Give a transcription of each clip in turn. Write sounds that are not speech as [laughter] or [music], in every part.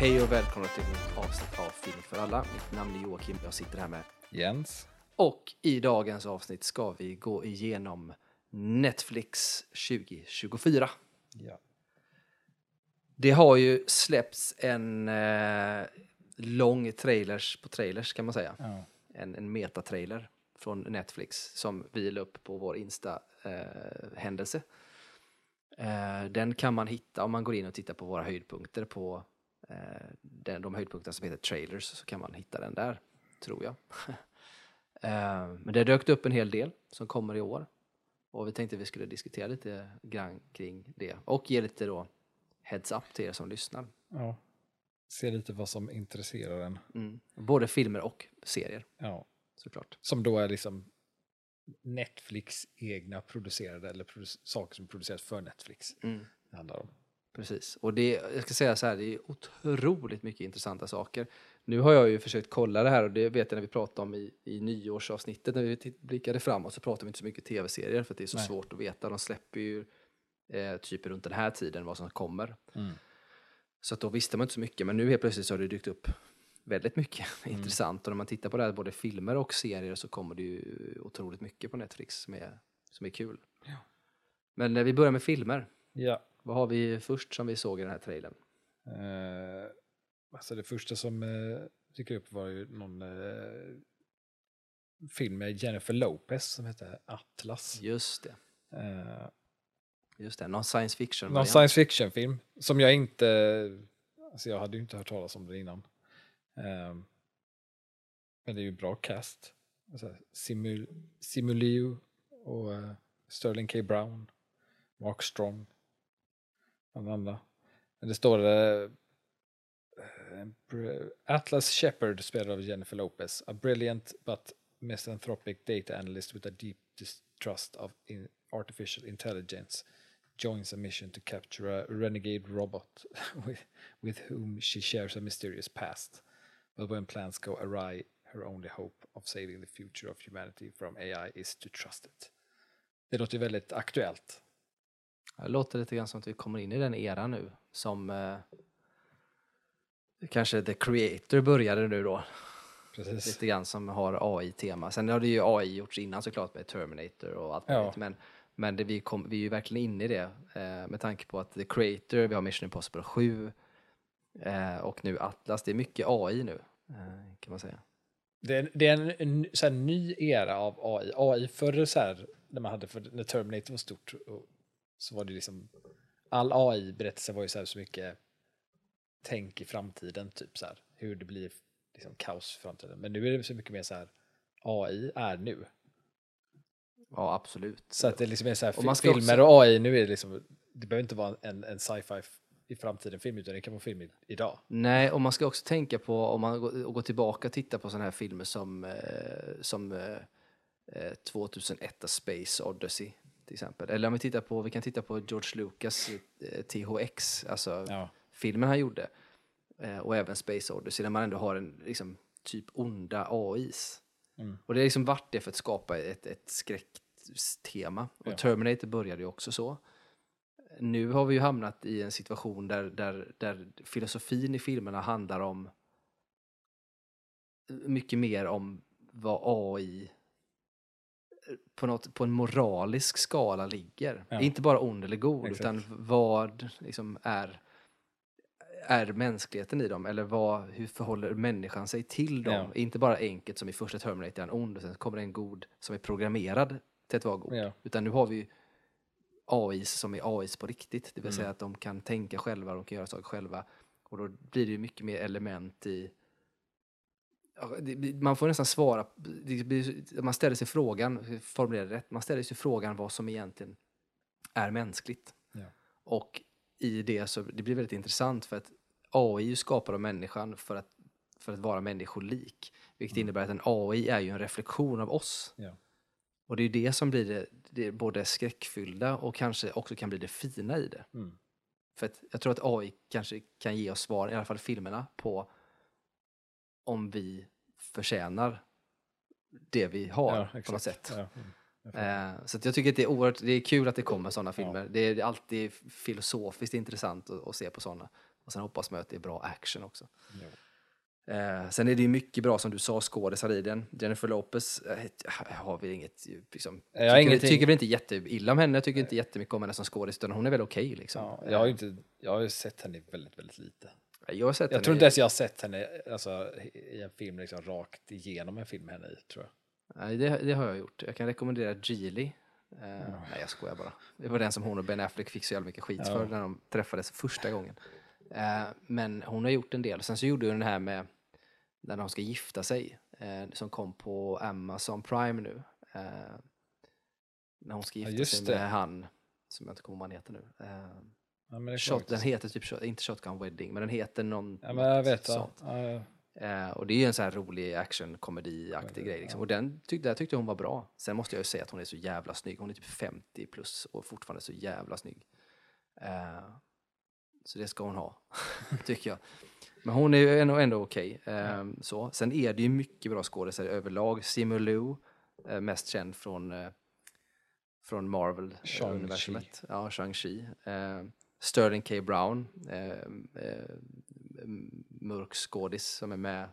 Hej och välkomna till ett nytt avsnitt av Film för alla. Mitt namn är Joakim, jag sitter här med. Jens. Och i dagens avsnitt ska vi gå igenom Netflix 2024. Ja. Det har ju släppts en eh, lång trailers på trailers kan man säga. Ja. En, en metatrailer från Netflix som vi la upp på vår Insta-händelse. Eh, den kan man hitta om man går in och tittar på våra höjdpunkter på eh, den, de höjdpunkter som heter trailers så kan man hitta den där, tror jag. [laughs] eh, men det dök upp en hel del som kommer i år och vi tänkte vi skulle diskutera lite grann kring det och ge lite då heads up till er som lyssnar. ja. Se lite vad som intresserar en. Mm. Både filmer och serier Ja. såklart. Som då är liksom Netflix egna producerade eller produ saker som produceras för Netflix. Mm. Det handlar om. Precis, och det, jag ska säga så här, det är otroligt mycket intressanta saker. Nu har jag ju försökt kolla det här och det vet jag när vi pratade om i, i nyårsavsnittet när vi blickade framåt så pratade vi inte så mycket tv-serier för att det är så Nej. svårt att veta. De släpper ju eh, typ runt den här tiden vad som kommer. Mm. Så att då visste man inte så mycket men nu helt plötsligt så har det dykt upp väldigt mycket [laughs] intressant och när man tittar på det här, både filmer och serier så kommer det ju otroligt mycket på Netflix som är, som är kul. Ja. Men när vi börjar med filmer, Ja. Vad har vi först som vi såg i den här trailern? Eh, alltså det första som eh, dyker upp var ju någon eh, film med Jennifer Lopez som heter Atlas. Just det. Eh, Just det, någon science fiction Någon variant. science fiction-film som jag inte... Alltså jag hade ju inte hört talas om den innan. Ehm, men det är ju bra cast. Alltså, Simul Simulio och eh, Sterling K. Brown, Mark Strong, bland andra. Det står eh, eh, det, Atlas Shepard spelad av Jennifer Lopez, a brilliant but misanthropic data analyst with a deep distrust of in artificial intelligence joins a mission to capture a renegade robot [laughs] with, with whom she shares a mysterious past. But when plans go awry, her only hope of saving the future of humanity from AI is to trust it. Det låter ju väldigt aktuellt. Det låter lite grann som att vi kommer in i den era nu som eh, kanske The Creator började nu då. Precis. Lite grann som har AI-tema. Sen har det ju AI gjorts innan såklart med Terminator och allt Ja. möjligt. Men, men det, vi, kom, vi är ju verkligen inne i det eh, med tanke på att The Creator, vi har Mission Impossible 7 eh, och nu Atlas. Det är mycket AI nu eh, kan man säga. Det är, det är en, en så här ny era av AI. AI förr så här, när man hade för, när Terminator var stort och, så var det liksom all AI-berättelse var ju så här så mycket tänk i framtiden typ så här hur det blir liksom kaos i framtiden. Men nu är det så mycket mer så här AI är nu. Ja, absolut. Så att det liksom är så här Och filmer också- och AI nu är det liksom det behöver inte vara en, en sci-fi i framtiden film utan det kan vara film i, idag. Nej, och man ska också tänka på, om man går, tillbaka och tittar på sådana här filmer som, eh, som eh, eh, 2001 A Space Odyssey till exempel. Eller om vi tittar på, vi kan titta på George Lucas eh, THX, alltså Ja. filmen han gjorde. Eh, och även Space Odyssey, där man ändå har en liksom, typ onda AIs. Mm. Och det har liksom varit det för att skapa ett, ett skräcktema. Och Ja. Terminator började ju också så. Nu har vi ju hamnat i en situation där, där, där filosofin i filmerna handlar om mycket mer om vad AI på, något, på en moralisk skala ligger. Ja. Inte bara ond eller god, Exakt. utan vad liksom är, är mänskligheten i dem? Eller vad, hur förhåller människan sig till dem? Ja. Inte bara enkelt som i första Terminator, en ond och sen kommer det en god som är programmerad till att vara god. Ja. Utan nu har vi AIs som är AIs på riktigt, det vill Mm. säga att de kan tänka själva, de kan göra saker själva. Och då blir det ju mycket mer element i... Man får nästan svara, blir, man ställer sig frågan, formulera det rätt, man ställer sig frågan vad som egentligen är mänskligt. Ja. Och i det så, det blir väldigt intressant för att AI är skapad av människan för att, för att vara människolik. Vilket innebär att en AI är ju en reflektion av oss. Ja. Och det är ju det som blir det, det både skräckfyllda och kanske också kan bli det fina i det. Mm. För att jag tror att AI kanske kan ge oss svar, i alla fall filmerna, på om vi förtjänar det vi har Ja, på något sätt. Ja. Mm. Fattar. Eh, så jag tycker att det är oerhört, det är kul att det kommer sådana filmer. Det är alltid filosofiskt intressant att, att se på sådana. Och sen hoppas man att det är bra action också. Eh, sen är det ju mycket bra som du sa, skådisar i den. Jennifer Lopez eh, har vi inget, liksom, Jag tycker, tycker väl inte jätteilla om henne, jag tycker inte jättemycket om henne som skådis, utan hon är väl okej liksom. Ja, jag har ju inte, jag har ju sett henne väldigt, väldigt lite. Jag har sett Jag henne tror i- inte ens jag har sett henne alltså, i en film liksom rakt igenom en film henne i, tror jag. Nej, det, det har jag gjort. Jag kan rekommendera Geely. Eh, Nej, jag skojar bara. Det var den som hon och Ben Affleck fick så jävla mycket skit Ja. för när de träffades första gången. Eh, men hon har gjort en del. Sen så gjorde hon den här med när de ska gifta sig, eh, som kom på Amazon Prime nu. Eh, när hon ska Ja, gifta just sig det. med han, som jag inte kommer ihåg vad han heter nu. Ja, shot, den heter typ, inte Shotgun Wedding, men den heter någon... Ja, men jag vet. Sånt. Ja, Eh, och det är ju en sån här rolig actionkomediaktig grej. Liksom. Och den tyckte, jag tyckte hon var bra. Sen måste jag ju säga att hon är så jävla snygg. Hon är typ 50 plus och fortfarande så jävla snygg. Eh, så det ska hon ha, [laughs] tycker jag. Men hon är ju ändå, ändå okej. Eh, så. Sen är det ju mycket bra skådespelare överlag. Simu Liu, eh, mest känd från, från. Marvel-universumet. Ja, Shang-Chi. Sterling K. Brown, eh, eh, mörk skådis som är med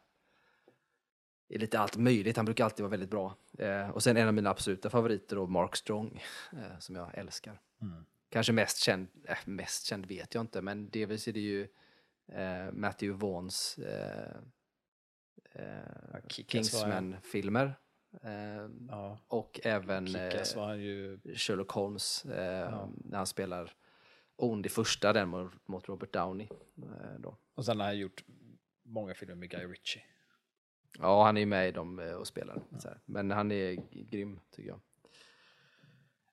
i lite allt möjligt. Han brukar alltid vara väldigt bra. Eh, och sen en av mina absoluta favoriter då, Mark Strong, eh, som jag älskar. Mm. Kanske mest känd, äh, mest känd vet jag inte, men delvis är det ju eh, Matthew Vaughns eh, Ja, eh, en- Kingsman-filmer. Ja. och även Kick-Ass. Sherlock Holmes Ja. när han spelar ond i första, den mot, mot Robert Downey. Eh, då. Och sen har han gjort många filmer med Guy Ritchie. Ja, han är ju med i dem eh, och spelar. Så här. Men han är grym, tycker jag.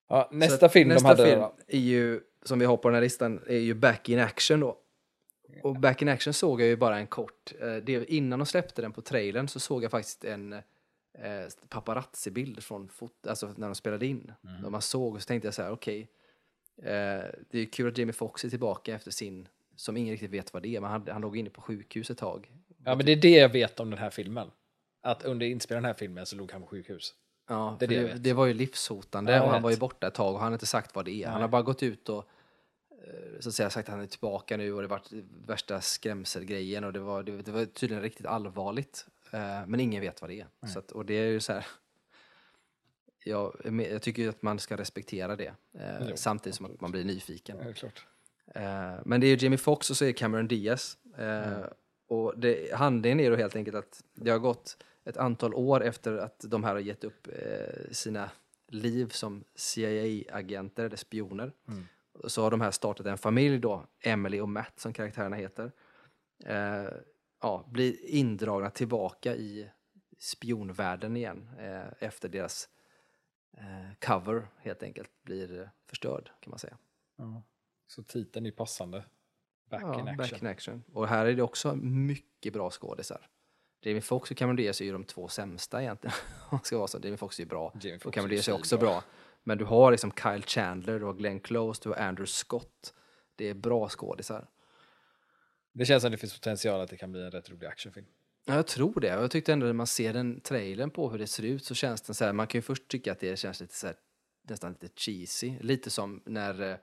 Ja, Så nästa att film nästa de hade film är ju, som vi har på den här listan, är ju Back in Action då. Och Back in Action såg jag ju bara en kort, eh, det, innan de släppte den på trailern så såg jag faktiskt en eh, paparazzi-bild från fot, alltså när de spelade in. Mm. Man såg och så tänkte jag så här, okej, eh, det är kul att Jamie Foxx är tillbaka efter sin, som ingen riktigt vet vad det är, men han, han låg inne på sjukhus ett tag. Ja, men det är det jag vet om den här filmen. Att under inspelningen av den här filmen så låg han på sjukhus. Ja, Det det det, var ju livshotande Ja, och han vet. var ju borta ett tag och han har inte sagt vad det är. Han Nej. har bara gått ut och eh, så att säga sagt att han är tillbaka nu och det varit värsta skrämselgrejen och det var, det, det var tydligen riktigt allvarligt. Eh, men ingen vet vad det är. Så att, och det är ju så här. Jag, jag tycker ju att man ska respektera det eh, Jo, samtidigt som att man blir nyfiken. Ja, det är klart. Eh, men det är ju Jamie Foxx och så är det Cameron Diaz. Eh, Och det, handlingen är då helt enkelt att det har gått ett antal år efter att de här har gett upp eh, sina liv som CIA-agenter eller spioner. Mm. Så har de här startat en familj då, Emily och Matt som karaktärerna heter. Eh, ja, blir indragna tillbaka i spionvärlden igen eh, efter deras cover helt enkelt blir eh, förstörd kan man säga. Ja. Så titeln är passande. Back ja, in action. Back in action. Och här är det också mycket bra skådisar. Jamie Foxx och Cameron Diaz är ju de två sämsta egentligen. [laughs] Om ska vara så. Jamie Foxx är ju bra. Jamie Foxx och Cameron Diaz är också svinbra. bra. Men du har liksom Kyle Chandler, du har Glenn Close, du har Andrew Scott. Det är bra skådisar. Det känns som det finns potential att det kan bli en rätt rolig actionfilm. Ja, jag tror det. Jag tyckte ändå när man ser den trailern på hur det ser ut så känns den så här, man kan ju först tycka att det känns lite så här, nästan lite cheesy. Lite som när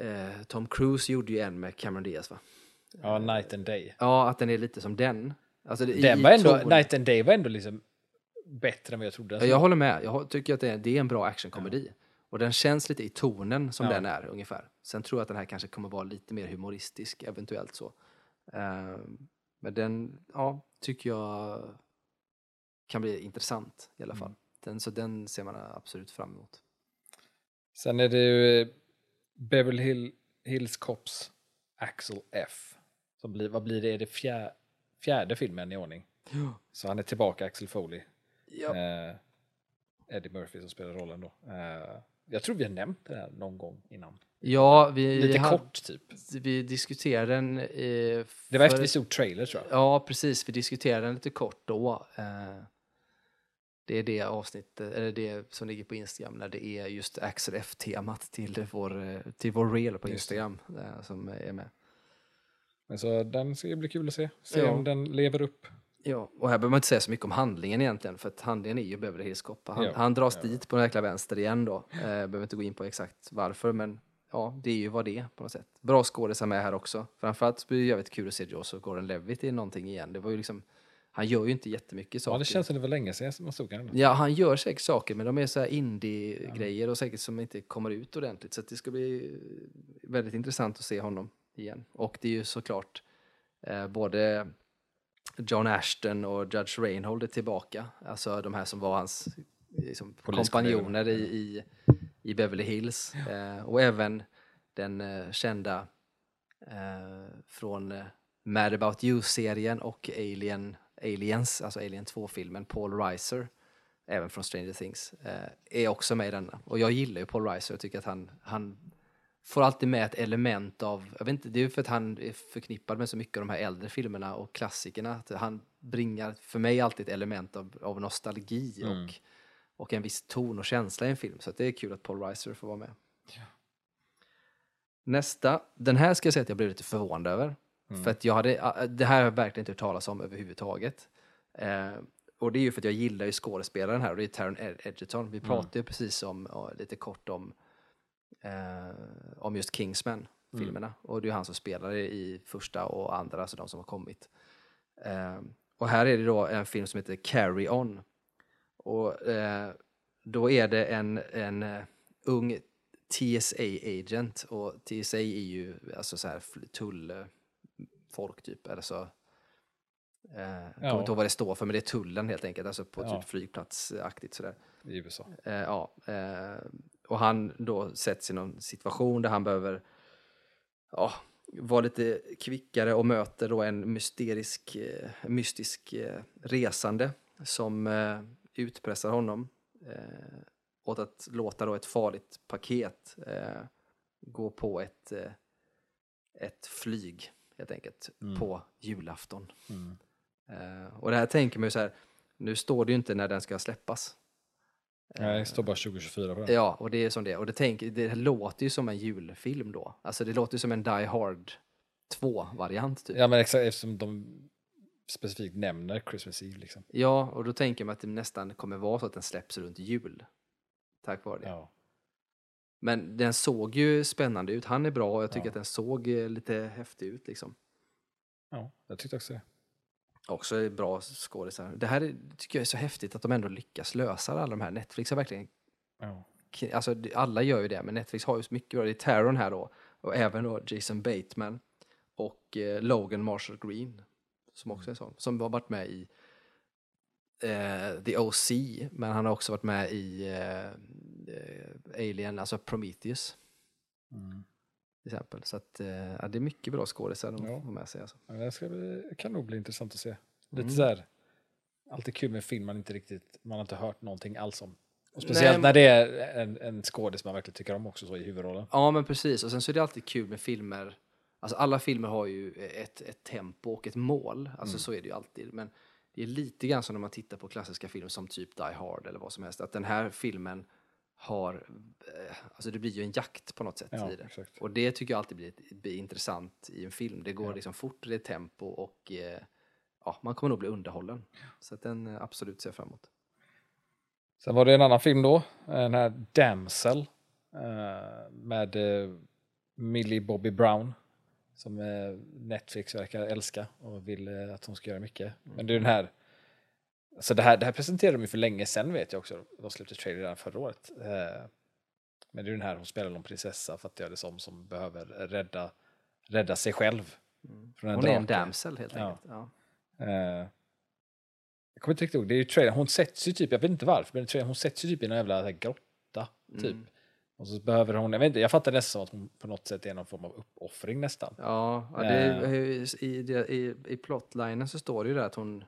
eh, Tom Cruise gjorde ju en med Cameron Diaz va? Ja, Night and Day. Ja, att den är lite som den. Alltså, Den var ändå, ton- Night and Day var ändå liksom bättre än vad jag trodde. Ja, jag håller med. Jag tycker att det är, det är en bra actionkomedi. Och den känns lite i tonen som Ja. den är ungefär. Sen tror jag att den här kanske kommer vara lite mer humoristisk, eventuellt så. Ehm, men den, ja, tycker jag kan bli intressant i alla fall. Den, så den ser man absolut fram emot. Sen är det ju eh, Beverly Hill, Hills Cops Axel F. Som blir, vad blir det? Är det fjär, fjärde filmen i ordning? Så han är tillbaka, Axel Foley. Ja. Eh, Eddie Murphy som spelar rollen då. Eh, jag tror vi har nämnt det här någon gång innan. Ja, vi, Lite hade- kort typ. vi diskuterade den. Eh, Det var efter vi såg trailer tror jag. Ja, precis. Vi diskuterade den lite kort då. Eh, Det är det avsnittet, eller det som ligger på Instagram, när det är just Axel F-temat till vår, eh, till vår reel på. Instagram eh, som är med. Men så den ska ju bli kul att se. Se Ja. om den lever upp. Ja, och här behöver man inte säga så mycket om handlingen egentligen, för att handlingen är ju Beverly Hills Cop. Han, Ja, han dras ja. dit på den jäkla vänster igen då. Eh, behöver inte gå in på exakt varför, men ja, det är ju vad det är på något sätt. Bra skådisar med här också. Framförallt blir det jävligt kul att se Joseph Gordon-Levitt i någonting igen. Det var ju liksom, han gör ju inte jättemycket saker. Ja, det känns som det var länge sedan man såg honom. Ja, han gör säkert saker, men de är så här indie-grejer och säkert som inte kommer ut ordentligt. Så det ska bli väldigt intressant att se honom igen. Och det är ju såklart eh, både John Ashton och Judge Reinhold är tillbaka. Alltså de här som var hans liksom, kompanjoner i, i, i Beverly Hills. Eh, och även den eh, kända eh, från Mad About You-serien och Alien, Aliens, alltså Alien 2-filmen, Paul Reiser, även från Stranger Things, är också med i denna. Och jag gillar ju Paul Reiser och tycker att han, han får alltid med ett element av, jag vet inte, det är ju för att han är förknippad med så mycket av de här äldre filmerna och klassikerna, att han bringar för mig alltid ett element av, av nostalgi Mm. och, och en viss ton och känsla i en film. Så det är kul att Paul Reiser får vara med. Nästa, den här ska jag säga att jag blev lite förvånad över. Mm. För att jag hade, äh, det här har jag verkligen inte hört talas om överhuvudtaget. Eh, och det är ju för att jag gillar ju skådespelaren här och det är Taron Ed- Edgerton. Vi pratade ju precis om, ja, lite kort om, eh, om just Kingsman-filmerna. Och det är ju han som spelar i första och andra, alltså de som har kommit. Eh, och här är det då en film som heter Carry On. Och eh, då är det en, en eh, ung TSA-agent och TSA är ju alltså så här tullfolk typ, eller så Eh, jag kommer inte ihåg vad det står för, men det är tullen helt enkelt, alltså på Ja. typ flygplatsaktigt sådär. i USA. Eh, ja, eh, och han då sätts i någon situation där han behöver ja, vara lite kvickare och möter då en mysterisk, eh, mystisk eh, resande som utpressar honom eh, åt att låta då ett farligt paket eh, gå på ett, eh, ett flyg helt enkelt på julafton. Mm. Eh, och det här tänker man ju så här, nu står det ju inte när den ska släppas. Nej, det står bara 2024 på den. Ja, och det är som det. Och det, tänk, det låter ju som en julfilm då. Alltså det låter ju som en Die Hard 2-variant typ. Ja. Ja, men exakt eftersom de specifikt nämner Christmas Eve liksom. och då tänker man att det nästan kommer vara så att den släpps runt jul. Tack vare det. Ja. Men den såg ju spännande ut. Han är bra och jag tycker Ja. att den såg eh, lite häftig ut liksom. ja, jag tyckte också det. Också bra skådisar. Det här är, tycker jag är så häftigt att de ändå lyckas lösa alla de här. Netflix har verkligen Ja. alltså alla gör ju det, men Netflix har ju så mycket bra. Det är Taron här då, och även då Jason Bateman och eh, Logan Marshall Green, som också är sån, som har varit med i eh, The OC, men han har också varit med i eh, Alien, alltså Prometheus Mm. till exempel. Så att, eh, det är mycket bra skådisar de Ja. med sig. Alltså. Ja, Det ska bli, kan nog bli intressant att se. Lite Mm. så här, alltid kul med film man inte riktigt, man har inte hört någonting alls om. Och speciellt Nej, när det är en, en skådis man verkligen tycker om också så i huvudrollen. Ja, men precis. Och sen så är det alltid kul med filmer. Alltså alla filmer har ju ett, ett tempo och ett mål. Alltså så är det ju alltid. Men det är lite grann som när man tittar på klassiska filmer som typ Die Hard eller vad som helst. Att den här filmen har, eh, alltså det blir ju en jakt på något sätt Ja, i det. exakt. Och det tycker jag alltid blir, blir intressant i en film. Det går Ja. liksom fort, det är tempo och eh, ja, man kommer nog bli underhållen. Så att den eh, absolut ser jag fram emot. Sen var det en annan film då, den här Damsel med Millie Bobby Brown som eh, Netflix verkar älska och vill eh, att hon ska göra mycket. Men det är den här, alltså det här, det här presenterade de ju för länge sedan vet jag också, de släppte trailer redan förra året. Eh, men det är den här, hon spelar någon prinsessa fattar jag det som, som behöver rädda, rädda sig själv. Från Hon är en drake. damsel helt enkelt. Ja. Jag kommer inte riktigt ihåg, det är ju trailern, hon sätts ju typ, jag vet inte varför, men trailern, hon sätts ju typ i en jävla här grotta, typ. Mm. Och så behöver hon, jag vet inte, jag fattar nästan som att hon på något sätt är någon form av uppoffring nästan. Ja, ja det, är- i, i, i plotlinen så står det ju där att hon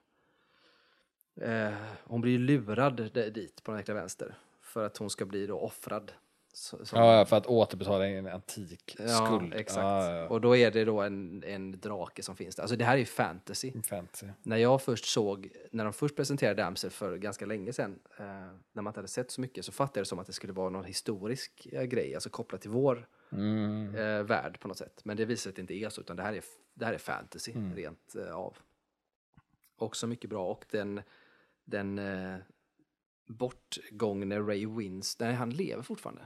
eh, hon blir lurad dit på den äkta vänster för att hon ska bli då offrad. Så, som- Ja, för att återbetala en antik ja, skuld. exakt. Ja, ja, Och då är det då en, en drake som finns där. Alltså det här är ju fantasy. ja. Fantasy. När jag först såg, när de först presenterade Damsel för ganska länge sedan, eh, när man inte hade sett så mycket, så fattade jag det som att det skulle vara någon historisk eh, grej, alltså kopplat till vår Mm. eh, värld på något sätt. Men det visar sig att det inte är så, utan det här är, det här är fantasy Mm. rent eh, av. Också mycket bra. Och den, den eh, bortgångne Ray Wins, nej han lever fortfarande.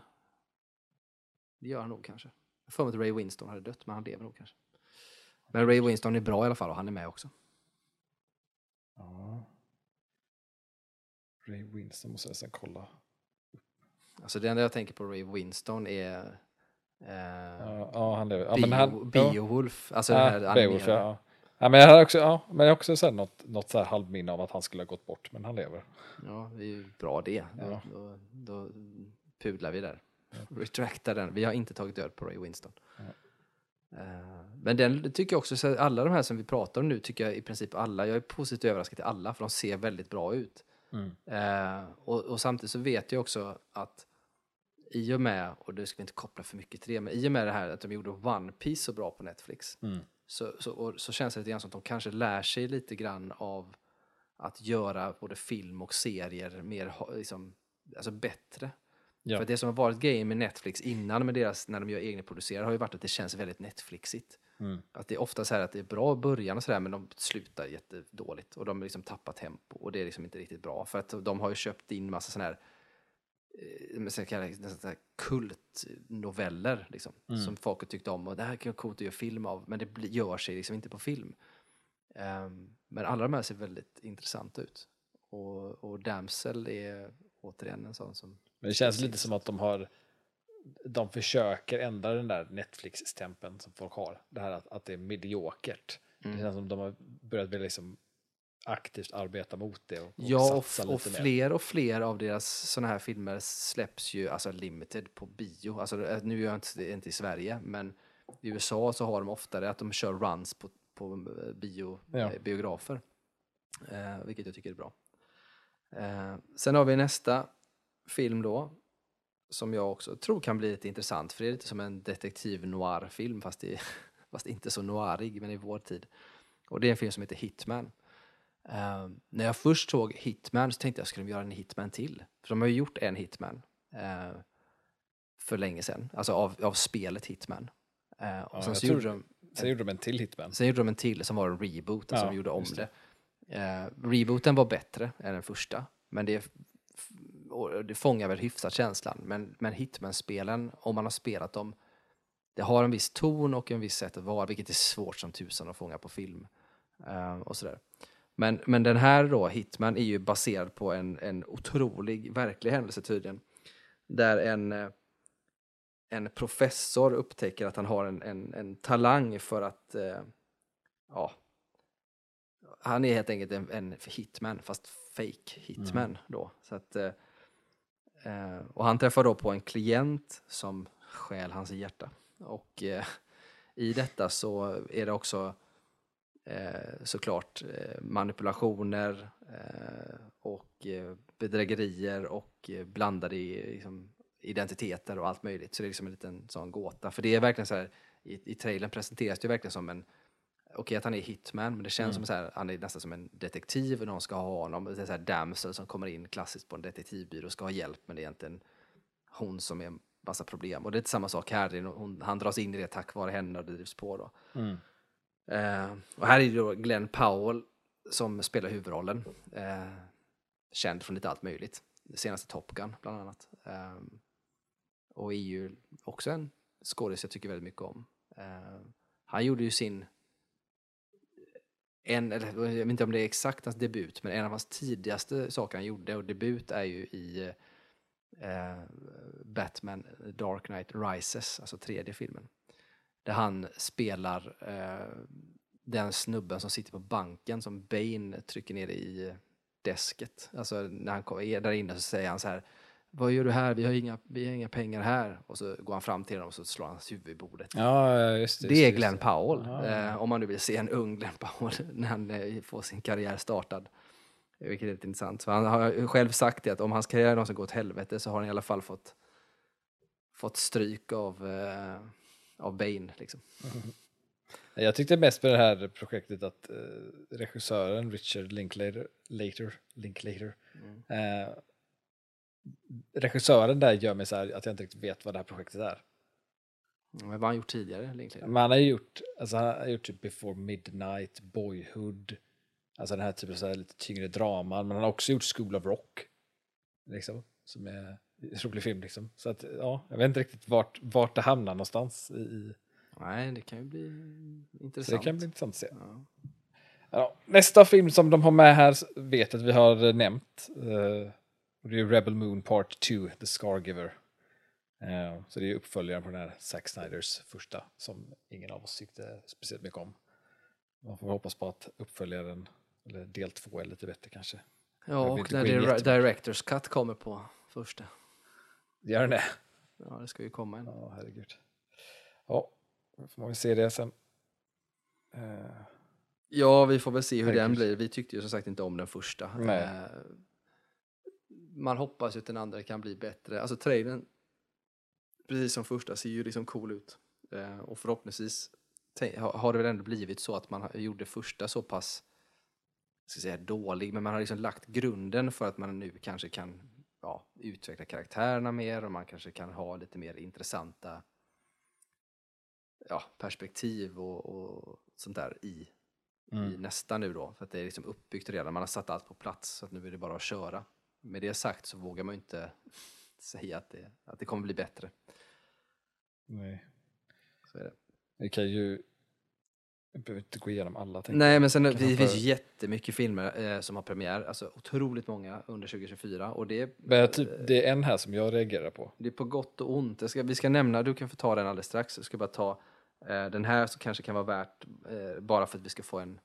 Det gör han nog kanske. Jag för mig att Ray Winston hade dött, men han lever nog kanske. Men Ray Winston är bra i alla fall och han är med också. Ja. Ray Winston måste jag nästan kolla. Alltså det enda jag tänker på Ray Winston är eh, Ja, ja han lever. Ja, Bio, men han, ja. Beowulf. Alltså den här Ja, Beowulf, ja. Ja, men jag har också, ja, men jag också så här något, något så här halvminne av att han skulle ha gått bort, men han lever. Ja, det är ju bra det. Då, Ja. då, då pudlar vi där. [laughs] Retractar den. Vi har inte tagit död på Ray Winston. Eh, Men den tycker jag också, så alla de här som vi pratar om nu tycker jag i princip alla, jag är positivt överraskad till alla för de ser väldigt bra ut. Eh, och, och samtidigt så vet jag också att i och med, och det ska vi inte koppla för mycket till det, men i och med det här att de gjorde One Piece så bra på Netflix så, så, och, så känns det lite grann som att de kanske lär sig lite grann av att göra både film och serier mer liksom, alltså bättre. Ja. För det som har varit grejen med Netflix innan med deras, när de gör egenproducerade har ju varit att det känns väldigt Netflixigt. Mm. Att det är ofta så här att det är bra i början och sådär men de slutar jättedåligt och de liksom tappat tempo och det är liksom inte riktigt bra för att de har ju köpt in massa sådana här eh, så här kultnoveller liksom, som folk har tyckt om och det här kan vara coolt att göra film av men det gör sig liksom inte på film. Ehm, men alla de här ser väldigt intressanta ut och, och Damsel är återigen en sån som Men det känns lite som att de har de försöker ändra den där Netflix-stämpeln som folk har. Det här att, att det är mediokert. Mm. Det känns som de har börjat vilja liksom aktivt arbeta mot det och, och Ja, och, och fler och fler av deras sådana här filmer släpps ju alltså limited på bio. Alltså, eh, nu är jag inte, det inte i Sverige, men i USA så har de oftare att de kör runs på, på bio, Ja. eh, biografer. Eh, vilket jag tycker är bra. Eh, sen har vi nästa film då, som jag också tror kan bli lite intressant, för det är lite som en detektiv noir-film, fast, i, [laughs] fast inte så noirig, men i vår tid. Och det är en film som heter Hitman. Eh, när jag först såg Hitman så tänkte jag, skulle de göra en Hitman till? För de har ju gjort en Hitman eh, för länge sedan, alltså av, av spelet Hitman. Eh, och Ja, sen, så gjorde de, Sen gjorde de en till Hitman. sen gjorde de en till som var en reboot, alltså Ja, de gjorde om det. det. Rebooten var bättre än den första, men det, och det fångar väl hyfsat känslan. Men, men Hitman-spelen, om man har spelat dem, det har en viss ton och en viss sätt att vara, vilket är svårt som tusan att fånga på film. Eh, och sådär. Men, men den här då, Hitman, är ju baserad på en, en otrolig, verklig händelse tydligen. Där en, eh, en professor upptäcker att han har en, en, en talang för att, eh, ja, han är helt enkelt en, en hitman, fast fake hitman då. Så att, eh, Eh, och han träffar då på en klient som stjäl hans hjärta. Och eh, i detta så är det också eh, såklart eh, manipulationer eh, och eh, bedrägerier och eh, blandade liksom, identiteter och allt möjligt. Så det är liksom en liten sån gåta. För det är verkligen så här, i, i trailern presenteras det verkligen som en Okej att han är hitman, men det känns som så här, han är nästan som en detektiv och någon ska ha honom. Det är så här damsel som kommer in klassiskt på en detektivbyrå och ska ha hjälp, men det är egentligen hon som är en massa problem. Och det är samma sak här, hon, han dras in i det tack vare henne och det drivs på då. Mm. Eh, och här är det då Glenn Powell som spelar huvudrollen. Eh, känd från lite allt möjligt. Det senaste Top Gun bland annat. Eh, och är ju också en skådis jag tycker väldigt mycket om. Han gjorde ju sin en, eller jag vet inte om det är exakt hans debut, men en av hans tidigaste saker han gjorde, och debut är ju i eh, Batman Dark Knight Rises, alltså tredje filmen. Där han spelar eh, den snubben som sitter på banken som Bane trycker ner i eh, desket. Alltså när han är där inne så säger han så här vad gör du här? Vi har inga, vi har inga pengar här. Och så går han fram till honom och så slår han hans huvud i bordet. Ja, just det. Det är Glenn. Powell, Ja. eh, om man nu vill se en ung Glenn Powell [laughs] när han eh, får sin karriär startad. Vilket är lite intressant. För han har själv sagt det att om hans karriär någonsin går åt helvete så har han i alla fall fått, fått stryk av, eh, av Bane. Liksom. Jag tyckte mest med det här projektet att eh, regissören Richard Linklater, Later, Linklater, eh, regissören där gör mig så här att jag inte riktigt vet vad det här projektet är. Men vad har han gjort tidigare? Men han har ju gjort, alltså han har gjort typ Before Midnight, Boyhood, alltså den här typen av så lite tyngre draman, men han har också gjort School of Rock. Liksom. som är en rolig film liksom. Så att ja, jag vet inte riktigt vart, vart det hamnar någonstans i, Nej, det kan ju bli så intressant. det kan bli intressant att se. Ja. Ja, nästa film som de har med här vet att vi har nämnt. eh, och det är Rebel Moon Part 2, The Scargiver. Eh, så det är uppföljaren på den här Zack Snyders första som ingen av oss tyckte speciellt mycket om. Man får hoppas på att uppföljaren, eller del två, är lite bättre kanske. Ja, och när jättemycket. Directors Cut kommer på första. Gör den det? Ja, det ska ju komma en. Ja, herregud. Ja, då får man väl se det sen. Eh, Ja, vi får väl se hur den Herregud. blir. Vi tyckte ju som sagt inte om den första. Nej. Eh, Man hoppas ju att den andra kan bli bättre. Alltså trailern, precis som första, ser ju liksom cool ut. Eh, Och förhoppningsvis har det väl ändå blivit så att man gjorde första så pass, jag ska säga dålig, men man har liksom lagt grunden för att man nu kanske kan ja, utveckla karaktärerna mer och man kanske kan ha lite mer intressanta ja, perspektiv och, och sånt där i, i nästa nu då. För att det är liksom uppbyggt redan, man har satt allt på plats så att nu är det bara att köra. Med det sagt så vågar man ju inte [laughs] säga att det, att det kommer bli bättre. nej. Så är det. Vi kan ju... Jag behöver inte gå igenom alla. Nej, men sen det finns jättemycket filmer eh, som har premiär, alltså otroligt många under 2024 och det är, Men typ, det är en här som jag reagerar på. det är på gott och ont. Ska, vi ska nämna, du kan få ta den alldeles strax, jag ska bara ta eh, den här som kanske kan vara värt eh, bara för att vi ska få en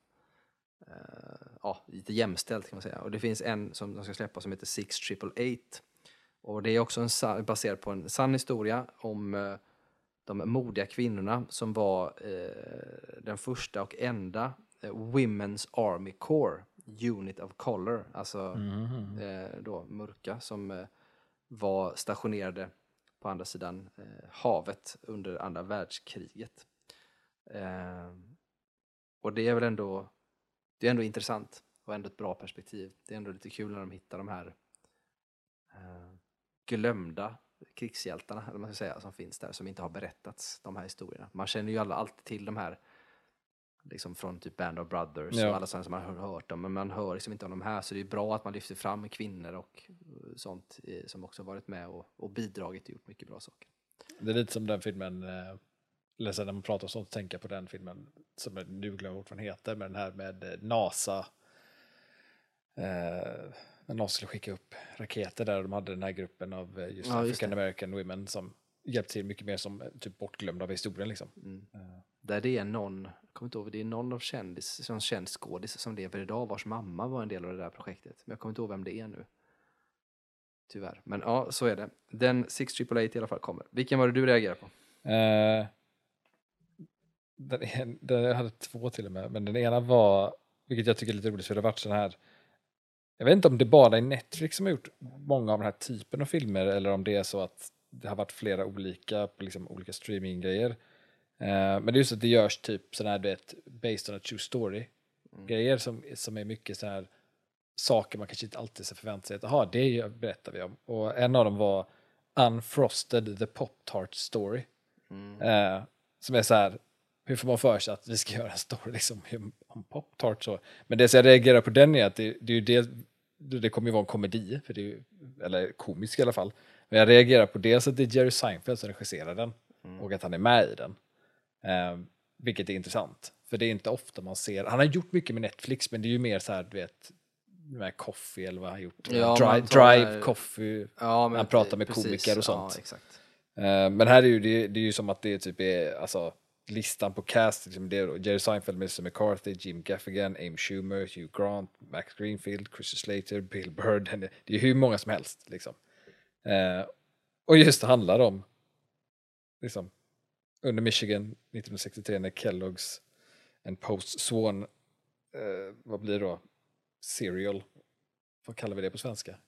ja, lite jämställt kan man säga. Och det finns en som de ska släppa som heter Six Triple Eight. Och det är också en, baserad på en sann historia om eh, de modiga kvinnorna som var eh, den första och enda eh, Women's Army Corps Unit of Color, alltså eh, då mörka, som eh, var stationerade på andra sidan eh, havet under andra världskriget. Eh, och det är väl ändå, det är ändå intressant och ändå ett bra perspektiv. Det är ändå lite kul när de hittar de här eh, glömda krigshjältarna, eller man ska säga, som finns där, som inte har berättats, de här historierna. Man känner ju alla alltid till de här liksom från typ Band of Brothers Ja. och alla sådana som man har hört om, men man hör liksom inte om de här, så det är bra att man lyfter fram kvinnor och eh, sånt eh, som också varit med och, och bidragit och gjort mycket bra saker. Det är lite som den filmen, eh, eller så när man pratar om sånt, tänker jag på den filmen, som jag nu glömmer bort vad den heter, men den här med eh, NASA. Eh, när NASA skulle skicka upp raketer där och de hade den här gruppen av eh, just Ja, African. American women som hjälpte till mycket mer som eh, typ bortglömda av historien liksom. Mm. Eh, Där det är någon, jag kommer inte ihåg, det är någon av kändis, som känd skådis som lever idag vars mamma var en del av det där projektet. Men jag kommer inte ihåg vem det är nu. Tyvärr. Men ja, så är det. Den 6888 i alla fall kommer. Vilken var det du reagerade på? Eh, den, en, den, jag hade två till och med, men den ena var, vilket jag tycker är lite roligt, för det har varit sån här, jag vet inte om det bara är Netflix som har gjort många av den här typen av filmer, eller om det är så att det har varit flera olika på liksom olika streaminggrejer. Eh, men det är just att det görs typ sån här, du vet, based on a true story grejer som, som är mycket så här saker man kanske inte alltid så förväntar sig att, jaha, det berättar vi om. Och en av dem var Unfrosted the Pop-Tart Story. Eh, som är så här, hur får man för sig att vi ska göra en story liksom, om- Pop-Tart så. Men det som jag reagerar på den är att det, det är ju det, det kommer ju vara en komedi, för det är eller komisk i alla fall. Men jag reagerar på dels att det är Jerry Seinfeld som regisserar den och att han är med i den. Eh, vilket är intressant, för det är inte ofta man ser, han har gjort mycket med Netflix men det är ju mer så här, du vet, med Coffee eller vad han har gjort. Ja, Drive, Drive det- Coffee, Ja, han pratar med komiker och sånt. Ja, exakt. Eh, men här är ju, det, det är ju som att det typ är, alltså listan på cast, liksom det är Jerry Seinfeld, Melissa McCarthy, Jim Gaffigan, Amy Schumer, Hugh Grant, Max Greenfield, Christian Slater, Bill Bird, det är hur många som helst liksom. Eh, och just det handlar om, liksom, under Michigan 1963 när Kellogg's and Post Swan, eh, vad blir det då, cereal, vad kallar vi det på svenska?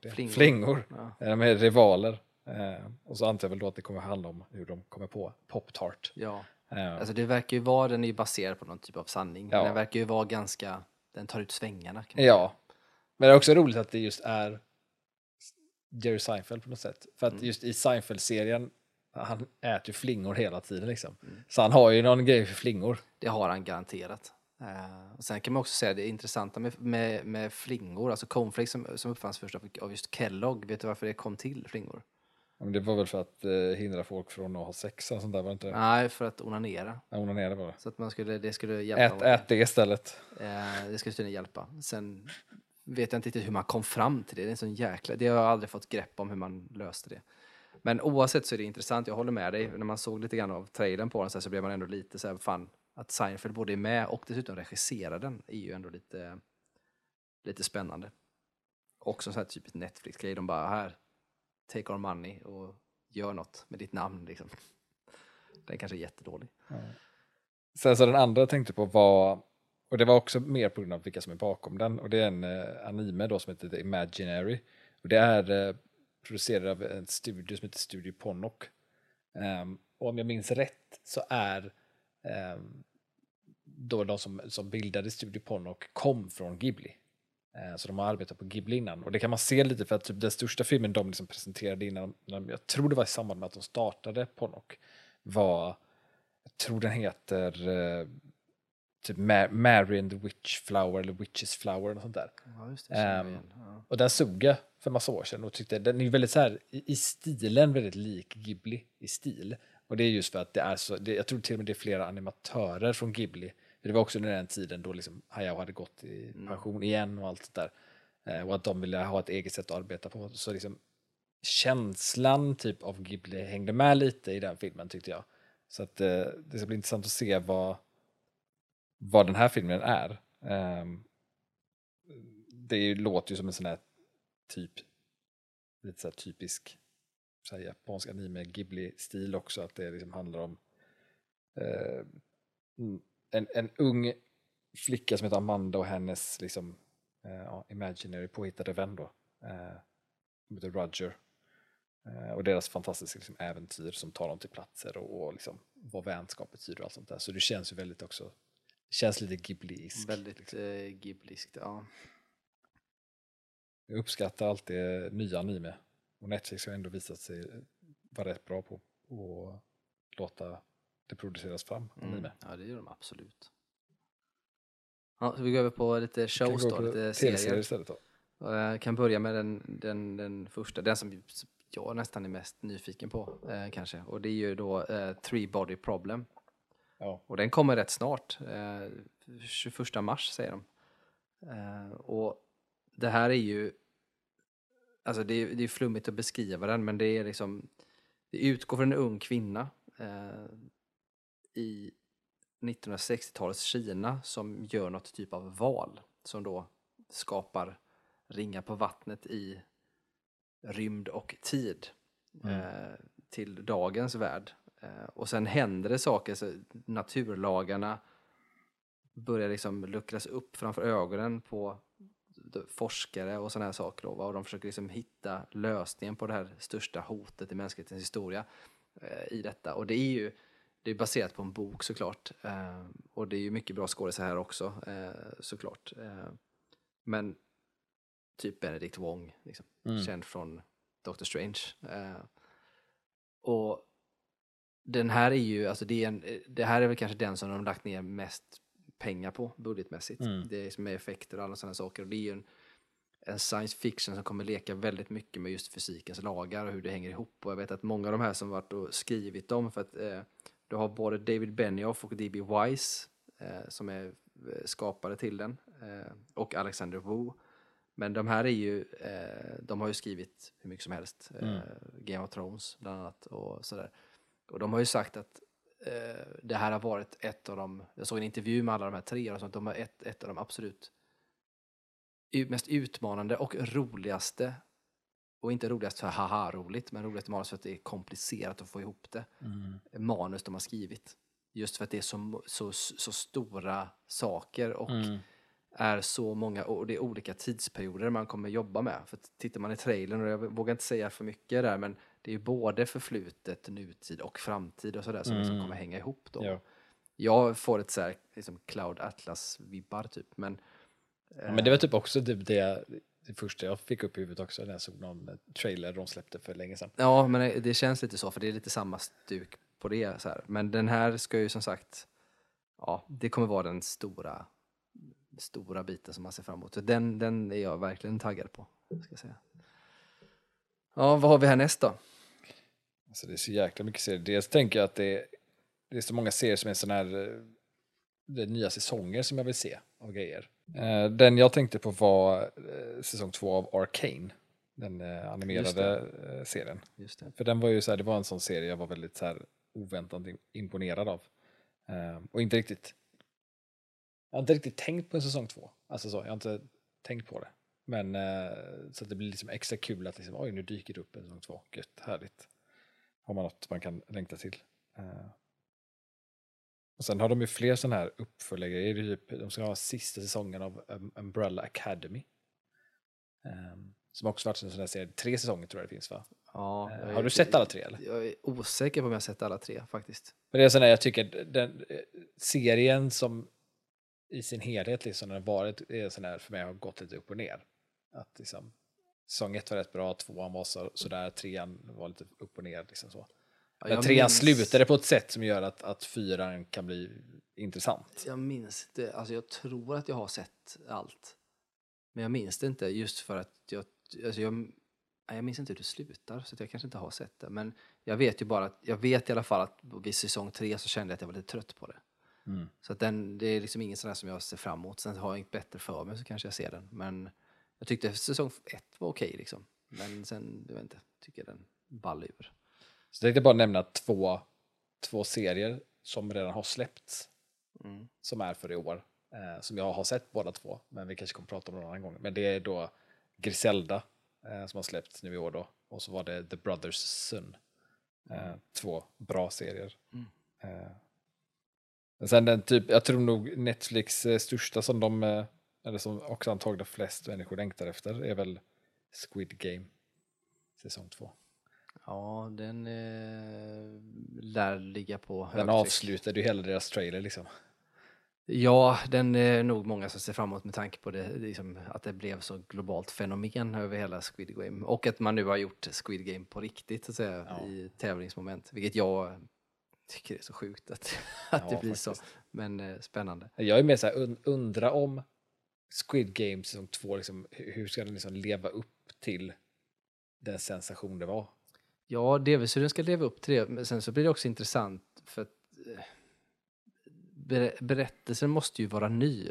Det. Flingor. Flingor. Ja. Eh, De är rivaler. Eh, och så antar jag väl då att det kommer handla om hur de kommer på Pop-Tart. ja. Alltså det verkar ju vara, den är ju baserad på någon typ av sanning. Ja. Den verkar ju vara ganska, den tar ut svängarna. Ja. Men det är också roligt att det just är Jerry Seinfeld på något sätt. För att Mm. just i Seinfeld-serien, han äter ju flingor hela tiden liksom. Mm. Så han har ju någon grej för flingor. Det har han garanterat. Eh, och sen kan man också säga det intressanta med, med, med flingor, alltså cornflakes som, som uppfanns först av, av just Kellogg, vet du varför det kom till flingor? Men det var väl för att eh, hindra folk från att ha sex och sånt där, var det inte det? Nej, för att onanera. Ja, onanera det. Så att man skulle, det skulle hjälpa. Ät, ät det istället. Eh, det skulle tydligen hjälpa. Sen vet jag inte riktigt hur man kom fram till det. Det är en sån jäkla... Det har jag aldrig fått grepp om hur man löste det. Men oavsett så är det intressant, jag håller med dig. När man såg lite grann av trailern på den så, här, så blev man ändå lite så här, fan, att Seinfeld både är med och dessutom regisserar den är ju ändå lite, lite spännande. Och som så här typiskt Netflix-grej, de bara här, take our money och gör något med ditt namn liksom. [laughs] Den kanske är jättedålig. Sen så den andra jag tänkte på var, och det var också mer på grund av vilka som är bakom den, och det är en eh, anime då som heter The Imaginary. Och det är eh, producerad av en studio som heter Studio Ponok. Ehm, och om jag minns rätt så är ehm, då de som, som bildade Studio Ponok kom från Ghibli. Eh, Så de har arbetat på Ghibli innan. Och det kan man se lite för att typ den största filmen de liksom presenterade innan, jag tror det var i samband med att de startade Ponok, var, jag tror den heter eh, typ Ma- Mary and the Witch Flower eller Witch's Flower eller sånt där. Ja, det. igen. Ja. Och den såg jag för massa år sedan och tyckte den är väldigt så här i, i stilen väldigt lik Ghibli i stil. Och det är just för att det är så, det, jag tror till och med det är flera animatörer från Ghibli. Det var också under den tiden då liksom Hayao hade gått i pension igen och allt det där. Eh, och att de ville ha ett eget sätt att arbeta på. Så liksom känslan typ av Ghibli hängde med lite i den filmen tyckte jag. Så att eh, det ska bli intressant att se vad, vad den här filmen är. Ehm, det låter ju som en sån här typ, lite så typisk så här japansk anime Ghibli-stil också, att det liksom handlar om eh, mm, en, en ung flicka som heter Amanda och hennes liksom, ja, imaginary påhittade vän då, eh, som heter Roger. Eh, och deras fantastiska liksom, äventyr som tar dem till platser och, och liksom, vad vänskap betyder och allt sånt där. Så det känns ju väldigt också, känns lite Ghibli-isk. Väldigt liksom. eh, Ghibliskt, ja. Jag uppskattar alltid nya anime. Och Netflix har ändå visat sig vara rätt bra på att låta det produceras fram anime. Mm. Ja, det gör de absolut. Ja, så vi går över på lite shows då, lite serier. istället då. Jag kan börja med den, den, den första, den som jag nästan är mest nyfiken på eh, kanske. Och det är ju då eh, Three Body Problem. Ja. Och den kommer rätt snart, eh, 21 mars säger de. Eh, och det här är ju, alltså det är, det är flummigt att beskriva den, men det är liksom, det utgår från en ung kvinna eh, i 1960-talets Kina som gör något typ av val som då skapar ringar på vattnet i rymd och tid eh, till dagens värld. Eh, och sen händer det saker, så naturlagarna börjar liksom luckras upp framför ögonen på forskare och sådana här saker. Då, och de försöker liksom hitta lösningen på det här största hotet i mänsklighetens historia eh, i detta. Och det är ju det är baserat på en bok såklart. Eh, och det är ju mycket bra skådisar här också eh, såklart. Eh, men typ Benedict Wong, liksom, Mm. känd från Doctor Strange. Eh, och den här är ju, alltså det, är en, det här är väl kanske den som de lagt ner mest pengar på budgetmässigt. Mm. Det är som är effekter och alla sådana saker. Och det är ju en, en science fiction som kommer leka väldigt mycket med just fysikens lagar och hur det hänger ihop. Och jag vet att många av de här som varit och skrivit dem, för att eh, du har både David Benioff och D.B. Wise eh, som är eh, skapare till den eh, och Alexander Wu. Men de här är ju, eh, de har ju skrivit hur mycket som helst. Eh, Mm. Game of Thrones bland annat och sådär. Och de har ju sagt att eh, det här har varit ett av de, jag såg en intervju med alla de här tre och sånt, de har ett, ett av de absolut mest utmanande och roligaste och inte roligast för haha roligt, men roligast manus för att det är komplicerat att få ihop det. Mm. Manus de har skrivit. Just för att det är så, så, så stora saker och Mm. är så många, och det är olika tidsperioder man kommer jobba med. För tittar man i trailern, och jag vågar inte säga för mycket där, men det är ju både förflutet, nutid och framtid och sådär som liksom Mm. kommer hänga ihop då. Ja. Jag får ett så här, liksom Cloud Atlas-vibbar typ, men... Ja, men det var typ också typ det, det första jag fick upp i huvudet också när jag såg någon trailer de släppte för länge sedan. Ja, men det- känns lite så, för det är lite samma stuk på det. Så här. Men den här ska ju som sagt, ja, det kommer vara den stora stora biten som man ser fram emot. Så den, den är jag verkligen taggad på. Ska säga. Ja, vad har vi härnäst då? Alltså det är så jäkla mycket serier. Dels tänker jag att det är, det är så många serier som är sådana här eh, det är nya säsonger som jag vill se av grejer. Eh, den jag tänkte på var eh, säsong två av Arcane. Den eh, animerade eh, serien. Just. För den var ju så här, det var en sån serie jag var väldigt så här oväntat imponerad av. Och inte riktigt, jag har inte riktigt tänkt på en säsong två. Alltså så, jag har inte tänkt på det. Men så att det blir liksom extra kul att liksom, oj nu dyker det upp en säsong två. Gött, härligt. Har man något man kan längta till. Och sen har de ju fler sådana här uppföljargrejer. Typ, de ska ha sista säsongen av um, Umbrella Academy. Um, som också varit en sån här serie, tre säsonger tror jag det finns va? Ja, är- har du sett alla tre eller? Jag är osäker på om jag har sett alla tre faktiskt. Men det är sån jag tycker den serien som i sin helhet liksom den har varit, är sån här för mig har gått lite upp och ner. Att liksom, säsong ett var rätt bra, tvåan var så, sådär, trean var lite upp och ner. Liksom så. Men trean minns- slutade på ett sätt som gör att, att fyran kan bli intressant. Jag minns det, alltså jag tror att jag har sett allt. Men jag minns det inte just för att jag, alltså jag, jag minns inte hur det slutar så jag kanske inte har sett det. Men jag vet ju bara att, jag vet i alla fall att vid säsong tre så kände jag att jag var lite trött på det. Mm. Så att den, det är liksom ingen sån som jag ser fram emot. Sen har jag inget bättre för mig så kanske jag ser den. Men jag tyckte säsong ett var okej liksom. Men sen, jag vet inte, tycker jag den ball ur. Så jag tänkte bara nämna två, två serier som redan har släppts. Mm. Som är för i år. Eh, som jag har sett båda två. Men vi kanske kommer prata om det någon annan gång. Men det är då Griselda eh, som har släppts nu i år då. Och så var det The Brothers Son. Eh, två bra serier. Mm. Eh, men sen den typ, jag tror nog Netflix eh, största som de, eh, eller som också antagligen flest människor längtar efter är väl Squid Game. Säsong två. Ja, den eh, lär ligga på Den högtryck. avslutade ju hela deras trailer liksom. Ja, den är nog många som ser fram emot med tanke på det, liksom, att det blev så globalt fenomen över hela Squid Game. Och att man nu har gjort Squid Game på riktigt, så att säga, Ja. i tävlingsmoment. Vilket jag tycker är så sjukt att, [laughs] att det Ja, blir så. faktiskt. Men eh, spännande. Jag är mer så här, und- undra om Squid Game säsong två, liksom, hu- hur ska den liksom leva upp till den sensation det var? Ja, delvis hur den ska leva upp till det. Men sen så blir det också intressant för att eh, ber- berättelsen måste ju vara ny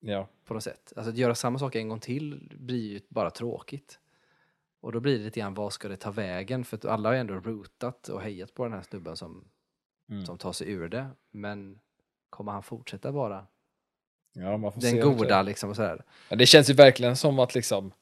Ja, på något sätt. Alltså att göra samma sak en gång till blir ju bara tråkigt. Och då blir det lite grann, vad ska det ta vägen? För att alla har ändå rootat och hejat på den här snubben som, Mm. som tar sig ur det. Men kommer han fortsätta vara ja man får den goda liksom och sådär? Ja, det känns ju verkligen som att liksom,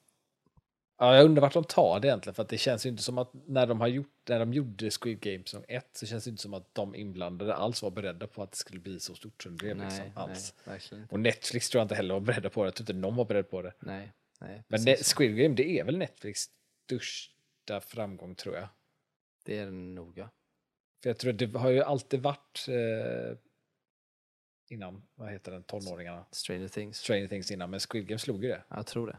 ja, jag undrar vart de tar det egentligen, för att det känns ju inte som att när de, har gjort, när de gjorde Squid Game säsong ett så känns det inte som att de inblandade alls var beredda på att det skulle bli så stort som det blev. nej, liksom, nej, alls. verkligen inte. Och Netflix tror jag inte heller var beredda på det, jag tror inte någon var beredd på det. Nej, nej, Men så. Squid Game, det är väl Netflix största framgång tror jag. det är det nog ja. För jag tror att det har ju alltid varit eh, innan, vad heter den, tonåringarna, Stranger Things. Stranger Things innan, men Squid Game slog ju det. Jag tror det.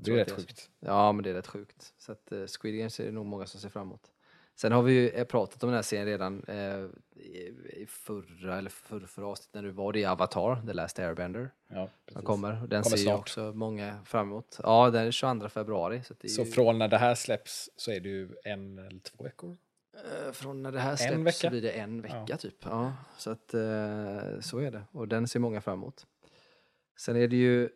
Det är rätt sjukt. Ja, men det är rätt sjukt. Så att uh, Squid Games är det nog många som ser fram emot. Sen har vi ju eh, pratat om den här serien redan eh, i, förra eller förra, förra avsnittet när du var i Avatar, The Last Airbender. Ja, Den precis. kommer. och Den Kommer ser ju snart. också många fram emot. Ja, den är 22 februari. Så, Så ju, från när det här släpps så är det ju en eller två veckor. eh, från när det här släpps så blir det en vecka Ja. typ. Ja, så att eh, så är det. Och den ser många fram emot. Sen är det ju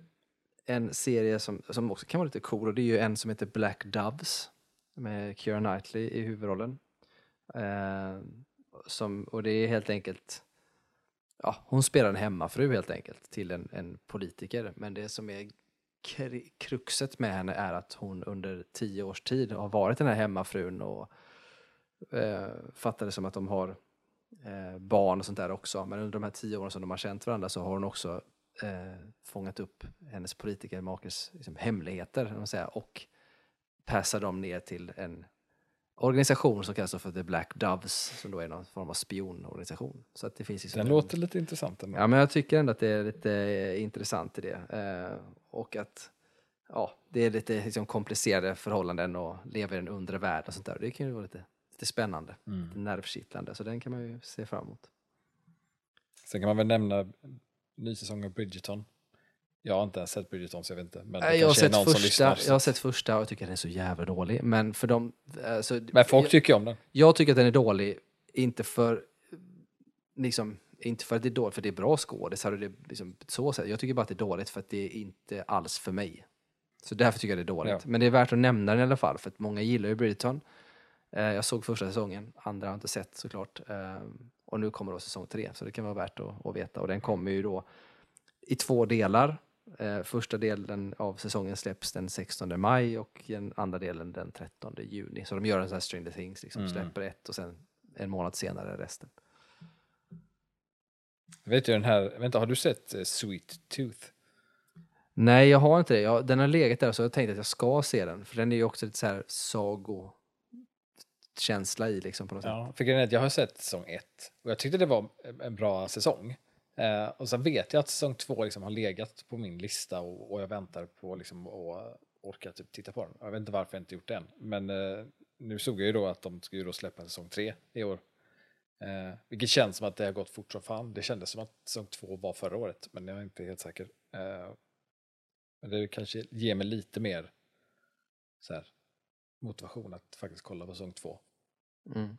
en serie som, som också kan vara lite cool och det är ju en som heter Black Doves med Keira Knightley i huvudrollen. Eh, som, och det är helt enkelt, ja, hon spelar en hemmafru helt enkelt till en, en politiker. Men det som är kruxet med henne är att hon under tio års tid har varit den här hemmafrun och eh, fattar det som att de har eh, barn och sånt där också. Men under de här tio åren som de har känt varandra så har hon också eh, fångat upp hennes politikermakes liksom, hemligheter säga, och passar dem ner till en organisation som kallas för The Black Doves som då är någon form av spionorganisation. Så att det finns liksom Den en- låter lite intressant ändå. Ja, men jag tycker ändå att det är lite eh, intressant i det. Eh, och att ja, det är lite liksom, komplicerade förhållanden och leva i den undre världen och sånt där. Det kan ju vara lite, lite spännande, Mm. lite nervkittlande. Så den kan man ju se fram emot. Sen kan man väl nämna ny säsong av Bridgerton. Jag har inte ens sett Bridgerton så jag vet inte. Men det jag, har sett första, lyssnar. jag har sett första och jag tycker den är så jävla dålig. Men för dem... Alltså, Men folk jag, tycker om den. jag tycker att den är dålig, inte för... Liksom, inte för att det är dåligt, för det är bra skådisar och det är liksom så sätt. Jag tycker bara att det är dåligt för att det är inte alls för mig. Så därför tycker jag det är dåligt. Ja. Men det är värt att nämna den i alla fall, för att många gillar ju Bridgerton. Eh, jag såg första säsongen, andra har jag inte sett såklart. Och nu kommer då säsong tre, så det kan vara värt att, att veta. Och den kommer ju då i två delar. Eh, första delen av säsongen släpps den 16 maj och den andra delen den 13 juni. Så de gör en sån här Stranger Things, liksom, Mm. släpper ett och sen en månad senare resten. Jag vet ju den här, vänta har du sett eh, Sweet Tooth? Nej, jag har inte det. Jag, den har legat där så jag tänkte att jag ska se den. För den är ju också lite så här känsla i liksom på något sätt. För grejen är att jag har sett säsong ett och jag tyckte det var en bra säsong. Eh, och sen vet jag att säsong två liksom har legat på min lista och, och jag väntar på liksom att orka typ titta på den. Jag vet inte varför jag inte gjort det än. Men eh, nu såg jag ju då att de ska ju då släppa säsong tre i år. Eh, vilket känns som att det har gått fort som fan. Det kändes som att säsong två var förra året, men jag är inte helt säker. Eh, men det kanske ger mig lite mer så här, motivation att faktiskt kolla på säsong två. Mm.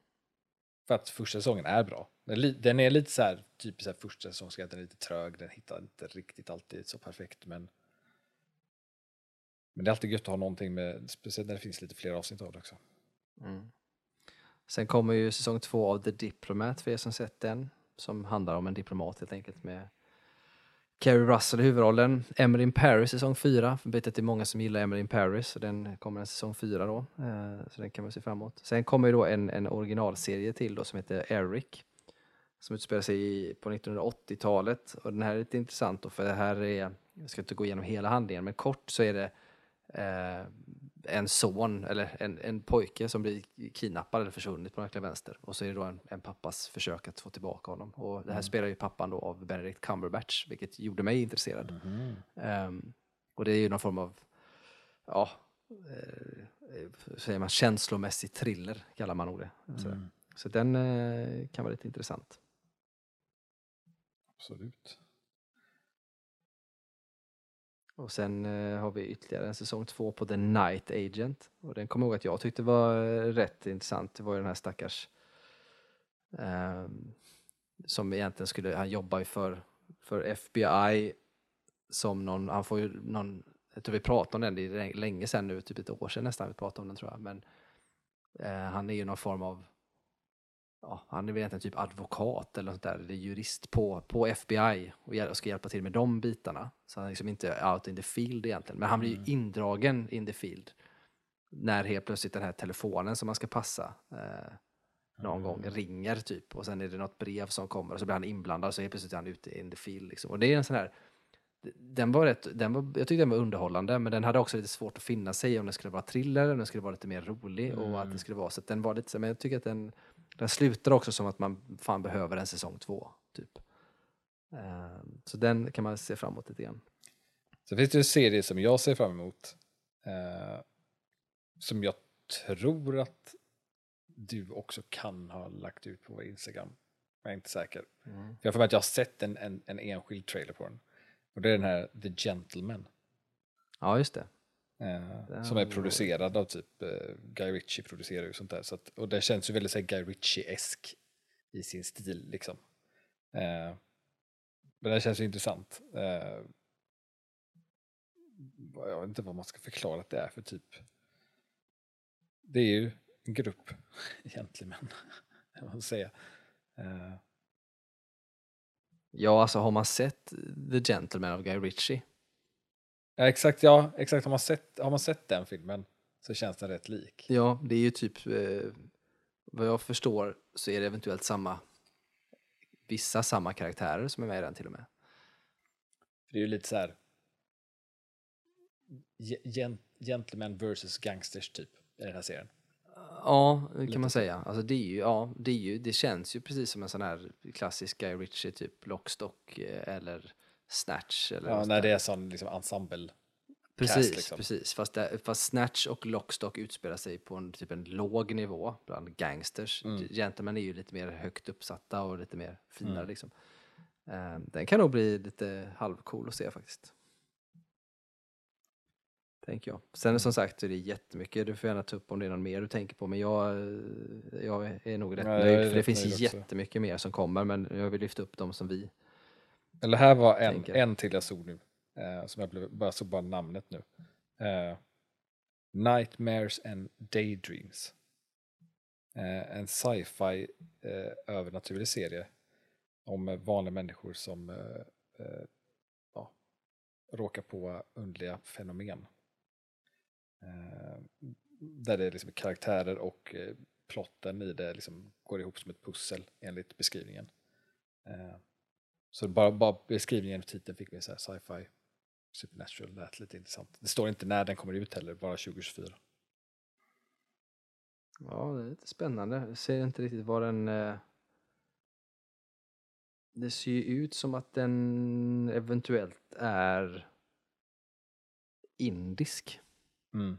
För att första säsongen är bra. Den är, lite så här, typiskt så här första att den är lite trög, den hittar inte riktigt alltid så perfekt. Men, men det är alltid gött att ha någonting med, speciellt när det finns lite fler avsnitt av det också. Mm. Sen kommer ju säsong två av The Diplomat för er som sett den. Som handlar om en diplomat helt enkelt med Kerry Russell i huvudrollen. Emily in Paris säsong 4, för vet att det är många som gillar Emily in Paris. Så den kommer en säsong 4 då. Eh, så den kan man se fram emot. Sen kommer ju då en, en originalserie till då som heter Eric. Som utspelar sig på 1980-talet. Och den här är lite intressant då för det här är, jag ska inte gå igenom hela handlingen, men kort så är det eh, en son, eller en, en pojke som blir kidnappad eller försvunnit på den vänster. Och så är det då en, en pappas försök att få tillbaka honom. Och det här spelar ju pappan då av Benedict Cumberbatch, vilket gjorde mig intresserad. Ehm, och det är ju någon form av, ja, eh, säger man, känslomässig thriller kallar man nog det. Mm. Så den eh, kan vara lite intressant. Absolut. Och sen eh, har vi ytterligare en säsong två på The Night Agent. Och den kommer jag ihåg att jag tyckte var eh, rätt intressant. Det var ju den här stackars eh, som egentligen skulle, han jobbar ju för, för FBI som någon, han får ju någon, jag tror vi pratade om den, det är länge sedan nu, typ ett år sedan nästan vi pratade om den tror jag, men eh, han är ju någon form av ja, han är väl egentligen typ advokat eller något där, eller jurist på, på FBI och ska hjälpa till med de bitarna. Så han är liksom inte out in the field egentligen, men han blir ju indragen in the field när helt plötsligt den här telefonen som man ska passa eh, någon gång ringer typ och sen är det något brev som kommer och så blir han inblandad och så helt plötsligt är han ute in the field. Liksom. Och det är en sån här, den var rätt, den var, jag tyckte den var underhållande men den hade också lite svårt att finna sig om den skulle vara thriller, om den skulle vara lite mer rolig och att det skulle vara så att den var lite så, men jag tycker att den, den slutar också som att man fan behöver en säsong två typ. Ehm, så den kan man se fram emot lite grann. Så finns det en serie som jag ser fram emot. Eh, som jag tror att du också kan ha lagt ut på vår Instagram. Jag är inte säker. Mm. Jag för mig att jag har sett en, en, en enskild trailer på den. Och det är den här The Gentleman. Ja, just det. Eh, Den som är producerad av typ eh, Guy Ritchie producerar ju sånt där. Så att, och det känns ju väldigt så här, Guy Ritchie-esk i sin stil liksom. Eh, men det känns ju intressant. Eh, jag vet inte vad man ska förklara att det är för typ. Det är ju en grupp gentlemän, kan man säga. Eh, Ja, alltså har man sett The Gentleman av Guy Ritchie? Ja, exakt, ja, exakt. Har man, sett, har man sett den filmen så känns den rätt lik. Ja, det är ju typ, eh, vad jag förstår så är det eventuellt samma, vissa samma karaktärer som är med i den till och med. Det är ju lite så här. ge- gen- Gentleman versus gangsters typ i den här serien. Ja, det kan Lite man säga. Alltså det, är ju, ja, det, är ju, det känns ju precis som en sån här klassisk Guy Ritchie, typ Lockstock eh, eller Snatch. Eller Ja, när det där. är sån liksom ensemble. Precis, liksom. precis. Fast, det, fast Snatch och Lockstock utspelar sig på en, typ en låg nivå bland gangsters. Mm. Gentlemen är ju lite mer högt uppsatta och lite mer finare Mm. liksom. Eh, den kan nog bli lite halvcool att se faktiskt. Tänker jag. Sen som sagt är det jättemycket, du får gärna ta upp om det är någon mer du tänker på, men jag, eh, jag är nog rätt Ja, nöjd, för det finns också. jättemycket mer som kommer, men jag vill lyfta upp dem som vi. Eller här var en, Tänker. en till jag såg nu. Eh, som jag blev, bara såg bara namnet nu. Eh, Nightmares and Daydreams. Eh, en sci-fi eh, övernaturlig serie. Om eh, vanliga människor som eh, ja, råkar på underliga fenomen. Där det är liksom karaktärer och plotten i det liksom går ihop som ett pussel enligt beskrivningen. Så bara, bara beskrivningen och titeln fick mig så sci-fi supernatural lät lite intressant. Det står inte när den kommer ut heller, bara 2024. Ja, det är lite spännande. Jag ser inte riktigt vad den... Eh... Det ser ju ut som att den eventuellt är indisk. Mm.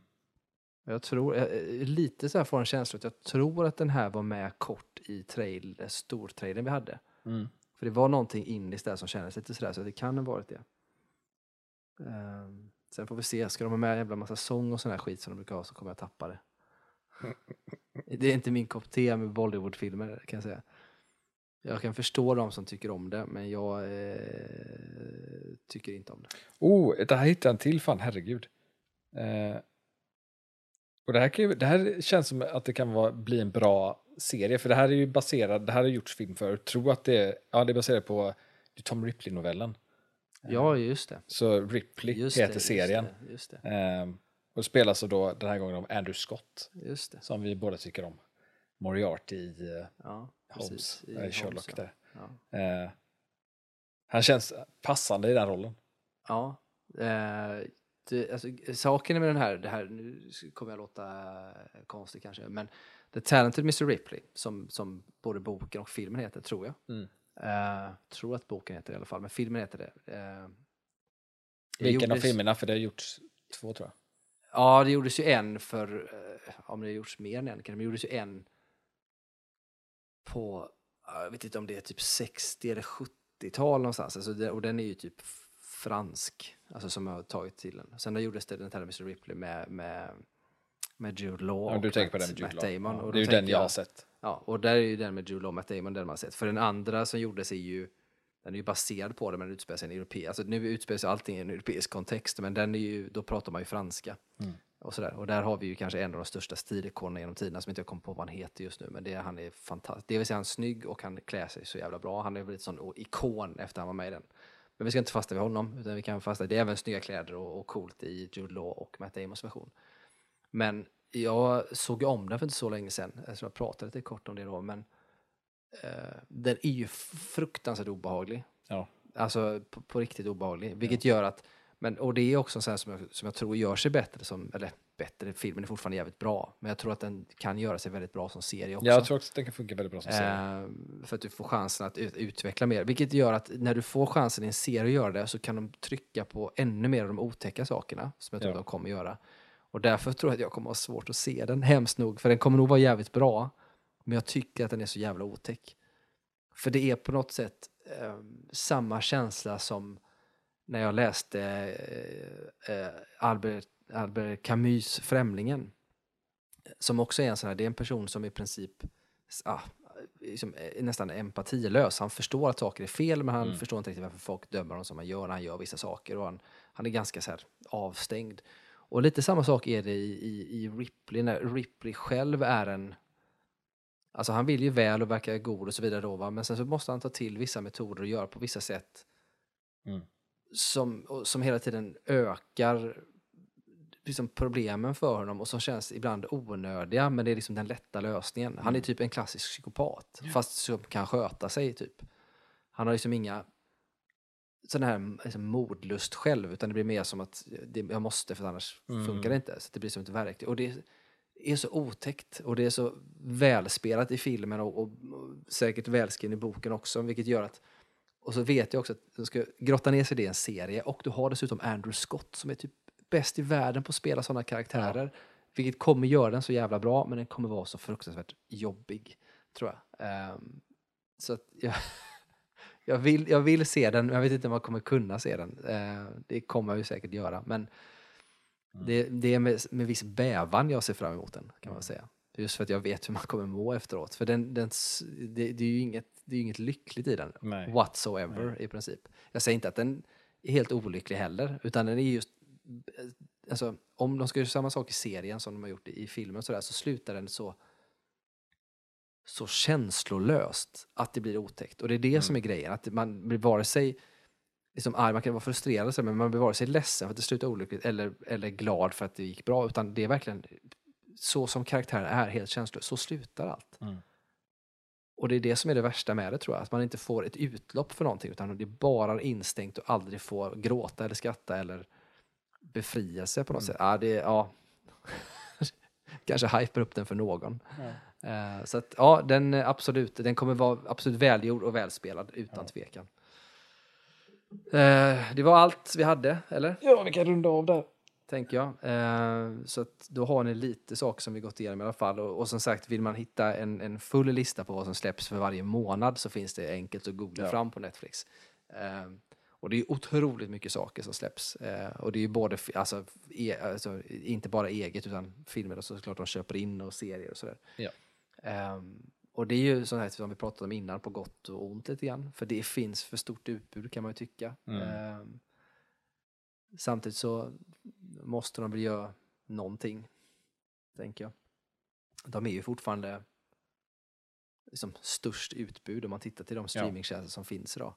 Jag tror, eh, eh, lite så här får en känsla att jag tror att den här var med kort i trail, stortrailern vi hade. Mm. För det var någonting indiskt där som kändes lite sådär, så det kan ha varit det. Ehm, sen får vi se, ska de ha med en jävla massa sång och sån här skit som de brukar ha så kommer jag tappa det. [laughs] det är inte min kopp te med Bollywood-filmer kan jag säga. Jag kan förstå de som tycker om det, men jag eh, tycker inte om det. Oh, det här hittade jag en till fan, herregud. Eh, och det här, kan ju, det här känns som att det kan vara, bli en bra serie, för det här är ju baserad, det här har gjorts film för, tror att det är, ja det är baserat på Tom Ripley-novellen. Ja, just det. Så Ripley Just heter det, serien. Just det, just det. Ehm, och spelas då den här gången av Andrew Scott, Just det. som vi båda tycker om. Moriarty i eh, Ja, Holmes, precis. I eh, Holmes, Sherlock ja. där. Ja. Eh, han känns passande i den rollen. Ja. Eh, det, alltså, saken med den här, det här, nu kommer jag låta eh, konstig kanske, men The Talented Mr Ripley, som, som både boken och filmen heter, tror jag. Mm. Eh, tror att boken heter det i alla fall, men filmen heter det. Det Vilken av gjordes- filmerna? För det har gjorts två tror jag. Ja, det gjordes ju en för, eh, om det har gjorts mer än en, men det gjordes ju en på, ja, jag vet inte om det är typ 60 eller 70-tal någonstans, alltså det, och den är ju typ fransk, alltså som jag har tagit till den. Sen där gjordes det den här Mr Ripley med, med, med Jude Law Ja, du tänker på den med Jude Matt. Damon. Ja, och det är ju den jag har sett. Ja, och där är ju den med Jude Law och Matt Damon den man har sett. För den andra som gjordes är ju, den är ju baserad på det men den utspelar sig i en europeisk, alltså nu utspelar sig allting i en europeisk kontext men den är ju, då pratar man ju franska. Mm. Och, sådär. och där har vi ju kanske en av de största stilikonerna genom tiderna som inte jag kommer på vad han heter just nu men det, han är fantastisk. Det vill säga han är snygg och han klär sig så jävla bra. Han är väl lite sån ikon efter han var med i den. Men vi ska inte fastna vid honom utan vi kan fastna, det är även snygga kläder och, och coolt i Jude Law och Matt Damons version. Men jag såg om den för inte så länge sedan, så jag pratade lite kort om det då, men eh, den är ju fruktansvärt obehaglig. Ja. Alltså på, på riktigt obehaglig. Vilket gör att, men, och det är också en sån här som jag, som jag tror gör sig bättre som, eller bättre, filmen är fortfarande jävligt bra. Men jag tror att den kan göra sig väldigt bra som serie också. Jag tror också att den kan funka väldigt bra som serie. Eh, för att du får chansen att ut, utveckla mer. Vilket gör att när du får chansen i en serie att göra det så kan de trycka på ännu mer av de otäcka sakerna som jag tror Ja. att de kommer göra. Och därför tror jag att jag kommer ha svårt att se den, hemskt nog. För den kommer nog vara jävligt bra. Men jag tycker att den är så jävla otäck. För det är på något sätt eh, samma känsla som när jag läste eh, eh, Albert, Albert Camus Främlingen. Som också är en sån här, det är en person som i princip ah, liksom, är nästan empatilös. Han förstår att saker är fel men han Mm. förstår inte riktigt varför folk dömer honom som han gör när han gör vissa saker. Och han, han är ganska så här avstängd. Och lite samma sak är det i, i, i Ripley, när Ripley själv är en... Alltså han vill ju väl och verkar god och så vidare då, va? men sen så måste han ta till vissa metoder och göra på vissa sätt Mm. som, som hela tiden ökar liksom problemen för honom och som känns ibland onödiga men det är liksom den lätta lösningen. Han är typ en klassisk psykopat fast som kan sköta sig typ. Han har liksom inga sån här liksom, modlust själv utan det blir mer som att det, jag måste för annars Mm. funkar det inte. Så det blir som ett verktyg. Och det är så otäckt och det är så välspelat i filmen och, och, och säkert välskriven i boken också vilket gör att och så vet jag också att de ska grotta ner sig i en serie och du har dessutom Andrew Scott som är typ bäst i världen på att spela sådana karaktärer. Vilket kommer göra den så jävla bra men den kommer vara så fruktansvärt jobbig tror jag. Ehm, så att jag, [laughs] Jag vill, jag vill se den, men jag vet inte om jag kommer kunna se den. Eh, det kommer jag ju säkert göra, men det, det är med, med viss bävan jag ser fram emot den, kan man säga. Just för att jag vet hur man kommer må efteråt. För den, den, det, det är ju inget, det är inget lyckligt i den, Nej. whatsoever i princip. Jag säger inte att den är helt olycklig heller, utan den är just... Alltså, om de ska göra samma sak i serien som de har gjort i, i filmen och sådär, så slutar den så så känslolöst att det blir otäckt. Och det är det som är grejen, att man blir vare sig liksom arg, man kan vara frustrerad, men man blir vare sig ledsen för att det slutar olyckligt eller, eller glad för att det gick bra, utan det är verkligen så som karaktären är, helt känslolös, så slutar allt. Mm. Och det är det som är det värsta med det tror jag, att man inte får ett utlopp för någonting, utan det är bara instängt och aldrig får gråta eller skratta eller befrielse på något sätt. Ja, det, ja. [laughs] Kanske hyper upp den för någon. Eh, så att ja, den eh, absolut, den kommer vara absolut välgjord och välspelad utan tvekan. Eh, det var allt vi hade, eller? Ja, vi kan runda av där. Tänker jag. Eh, så att då har ni lite saker som vi gått igenom i alla fall. Och, och som sagt, vill man hitta en, en full lista på vad som släpps för varje månad så finns det enkelt att googla Ja. fram på Netflix. Och det är otroligt mycket saker som släpps. Eh, och det är ju både, alltså, e, alltså, inte bara eget utan filmer och såklart de köper in och serier och sådär. Ja. Ehm, och det är ju sånt här som vi pratade om innan på gott och ont lite grann. För det finns för stort utbud kan man ju tycka. Mm. Ehm, samtidigt så måste de väl göra någonting, tänker jag. De är ju fortfarande liksom störst utbud om man tittar till de streamingtjänster som finns idag.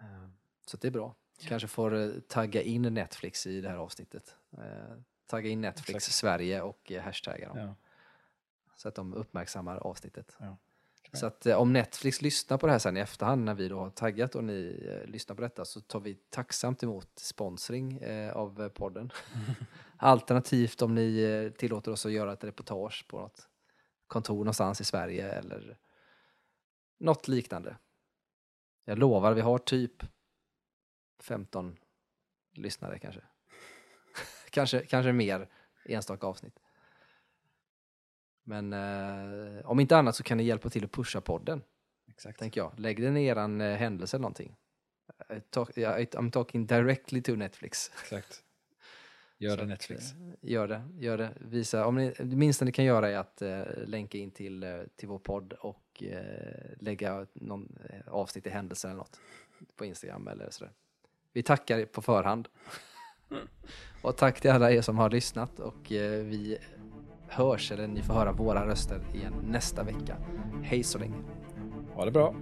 Ehm, så det är bra. Kanske får eh, tagga in Netflix i det här avsnittet. Eh, tagga in Netflix Exakt. Sverige och eh, hashtagga dem. Ja. Så att de uppmärksammar avsnittet. Ja. Så att eh, om Netflix lyssnar på det här sen i efterhand när vi då har taggat och ni eh, lyssnar på detta så tar vi tacksamt emot sponsring eh, av eh, podden. [laughs] Alternativt om ni eh, tillåter oss att göra ett reportage på något kontor någonstans i Sverige eller något liknande. Jag lovar, vi har typ 15 lyssnare kanske. [laughs] kanske, kanske mer enstaka avsnitt. Men eh, om inte annat så kan ni hjälpa till att pusha podden, Exakt. tänker jag. Lägg den i eran eh, händelse eller någonting. I talk, I- I'm talking directly to Netflix. Exakt. Gör [laughs] det Netflix. eh, Gör det, gör det. Visa, om ni, det minsta ni kan göra är att eh, länka in till, eh, till vår podd och eh, lägga någon eh, avsnitt i händelsen eller något på Instagram eller sådär. Vi tackar er på förhand. och tack till alla er som har lyssnat och eh, vi hörs, eller ni får höra våra röster igen nästa vecka. Hej så länge. Ha det bra.